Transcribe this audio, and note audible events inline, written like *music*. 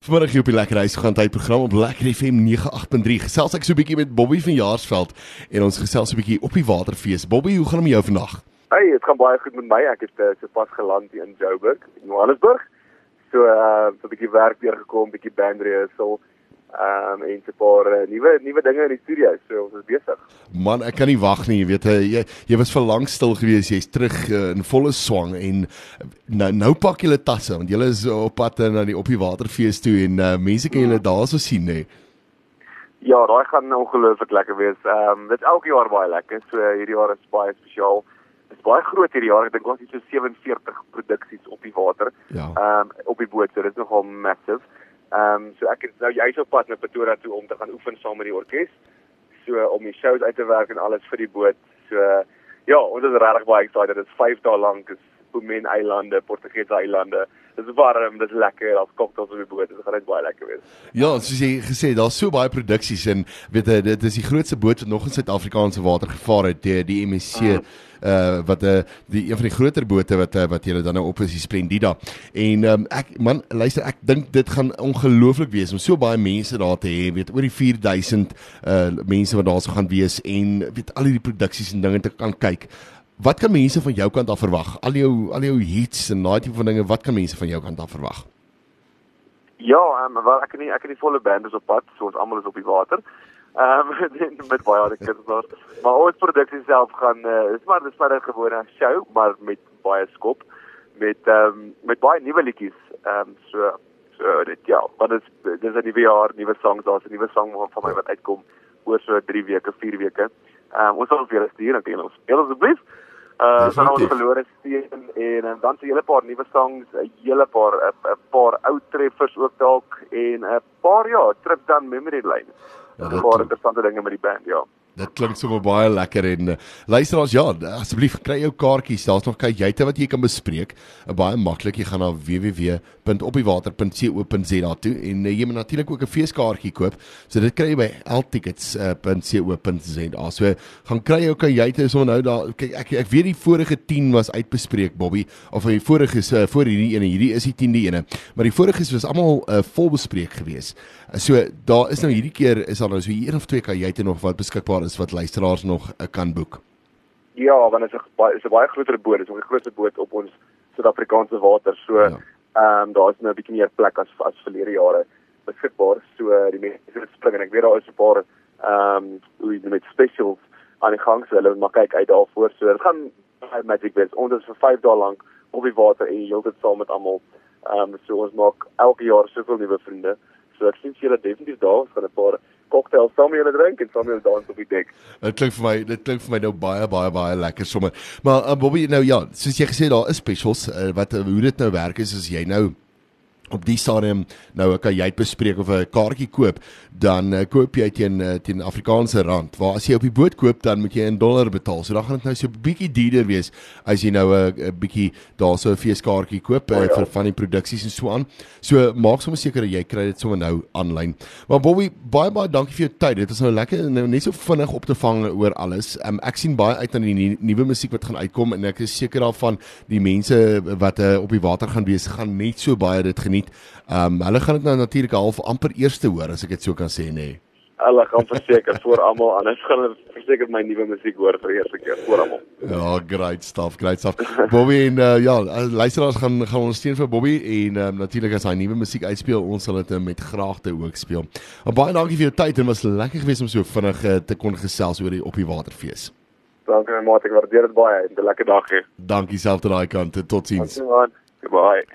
Vanmiddag hier op die Lekker Huis gaan tyd program op Lekker FM 98.3. Gesels ek so 'n bietjie met Bobby van Jaarsveld en ons gesels so 'n bietjie op die Waterfees. Bobby, hoe gaan dit met jou vandag? Hey, dit gaan baie goed met my. Ek het uh, sopas geland hier in Joburg, Johannesburg. So uh so 'n bietjie werk weer gekom, bietjie band rehearsal. Ehm um, en 'n paar uh, nuwe nuwe dinge in die studio. So ons is besig. Man, ek kan nie wag nie. Jy weet jy jy was vir lank stil gewees. Jy's terug uh, in volle swang en nou nou pak julle tasse want julle is op pad na die op die waterfees toe en uh, mense kan julle daarso sien nê. Ja, daai gaan ongelooflik lekker wees. Ehm um, dit elke jaar baie lekker. So hierdie jaar is baie spesiaal. Is baie groot hierdie jaar. Ek dink ons het so 47 produksies op die water. Ja. Ehm um, op die boot. So dit is nogal massive. Ehm um, so ek is nou juis op pad na Pretoria toe om te gaan oefen saam met die orkes. So om die shows uit te werk en alles vir die boot. So ja, ons is regtig baie excited. Dit is 5 dae lank. Dit is Bomen eilande, Portugese eilande. Dit is warm, dit is lekker. Daar's cocktails op die boot. Dit gaan net baie lekker wees. Ja, soos jy gesê, daar's so baie produksies en weet jy, dit is die grootste boot wat nog in Suid-Afrikaanse water gevaar het, die, die MSC uh uh wat uh die een van die groter bote wat uh, wat julle dan nou op is die Splendida. En um, ek man, luister, ek dink dit gaan ongelooflik wees om so baie mense daar te hê, weet oor die 4000 uh mense wat daar sou gaan wees en weet al hierdie produksies en dinge te kan kyk. Wat kan mense van jou kant af verwag? Al jou al jou hits en daai tipe van dinge, wat kan mense van jou kant af verwag? Ja, um, wel ek nie ek het die volle band is op pad, so ons almal is op die water. Ehm *laughs* um, met baie ander kinders daar. Maar ons produksie self gaan uh, is maar dis maar 'n gewone show, maar met baie skop met ehm um, met baie nuwe liedjies. Ehm um, so so dit ja, wat is dis 'n nuwe jaar, nuwe songs, daar's 'n nuwe song van my wat uitkom oor so 3 weke, 4 weke. Ehm um, ons sal vir julle stuur en ons. Julle asseblief. Uh, dan ons verlore steen en, en dan 'n hele paar nuwe songs, 'n hele paar 'n paar ou treffers ook dalk en 'n paar ja, trip dan memory lane. Ja, 'n paar interessante dinge met die band, ja. Dit klink sommer baie lekker en uh, luisteraars ja, asseblief kry jou kaartjies. Daar's nog kajuite wat jy kan bespreek. Uh, baie maklik. Jy gaan na www.opiewater.co.za toe en uh, jy moet natuurlik ook 'n feeskaartjie koop. So dit kry jy by ltickets.co.za. So gaan kry jou kajuite sommer nou daar. Kyk ek ek weet die vorige 10 was uitbespreek Bobby of die vorige is uh, voor hierdie ene. Hierdie is die 10de ene. Maar die vorige was almal uh, vol bespreek geweest. So daar is nou hierdie keer is daar nou so een of twee kajuite nog wat beskikbaar is wat luisteraars nog uh, kan boek? Ja, want dit is 'n baie is 'n baie groter boot, dit is 'n groter boot op ons Suid-Afrikaanse water. So ja. ehm ja. um, daar is nou 'n bietjie meer plek as as verlede jare beskikbaar. So die mense wat spring en ek weet daar is 'n paar ehm um, hoe jy met specials aan die gang, so hulle maar kyk uit daarvoor. So dit gaan baie magic wees. Ons is vir 5 dae lank op die water en jy heeltyd saam met almal. Ehm um, so ons maak elke jaar soveel nuwe vriende. So ek sien julle definitief daar, gaan 'n paar cocktail saam met julle drink en saam met julle dans op die dek. Dit klink vir my, dit klink vir my nou baie baie baie lekker sommer. Maar uh, Bobby, nou ja, soos jy gesê daar is specials uh, wat uh, hoe dit nou werk is as jy nou op die stadium nou kan jy bespreek of 'n kaartjie koop dan uh, koop jy teen uh, teen Afrikaanse rand. Waar as jy op die boot koop dan moet jy in dollar betaal. So dan gaan dit nou so 'n bietjie duurder wees as jy nou 'n uh, bietjie daarso 'n feeskaartjie koop uh, oh, ja. vir van die produksies en so aan. So maak sommer seker jy kry dit sommer nou aanlyn. Maar Bobby baie baie dankie vir jou tyd. Dit was nou lekker nou net so vinnig op te vang oor alles. Um, ek sien baie uit na die nuwe musiek wat gaan uitkom en ek is seker daarvan die mense wat uh, op die water gaan wees gaan net so baie dit geniet geniet. Ehm um, hulle gaan dit nou natuurlik half amper eerste hoor as ek dit so kan sê nê. Nee. Hulle gaan verseker voor almal anders gaan hulle verseker my nuwe musiek hoor vir eerste keer voor almal. Ja, great stuff, great stuff. Bobby en uh, ja, luisteraars gaan gaan ondersteun vir Bobby en um, natuurlik as hy nuwe musiek uitspeel, ons sal dit met graagte ook speel. Maar baie dankie vir jou tyd en was lekker geweest om so vinnig uh, te kon gesels oor die op die waterfees. Dankie my maat, ek waardeer dit baie. 'n Lekker dag hê. Dankie self te daai kant. Totsiens. Goodbye.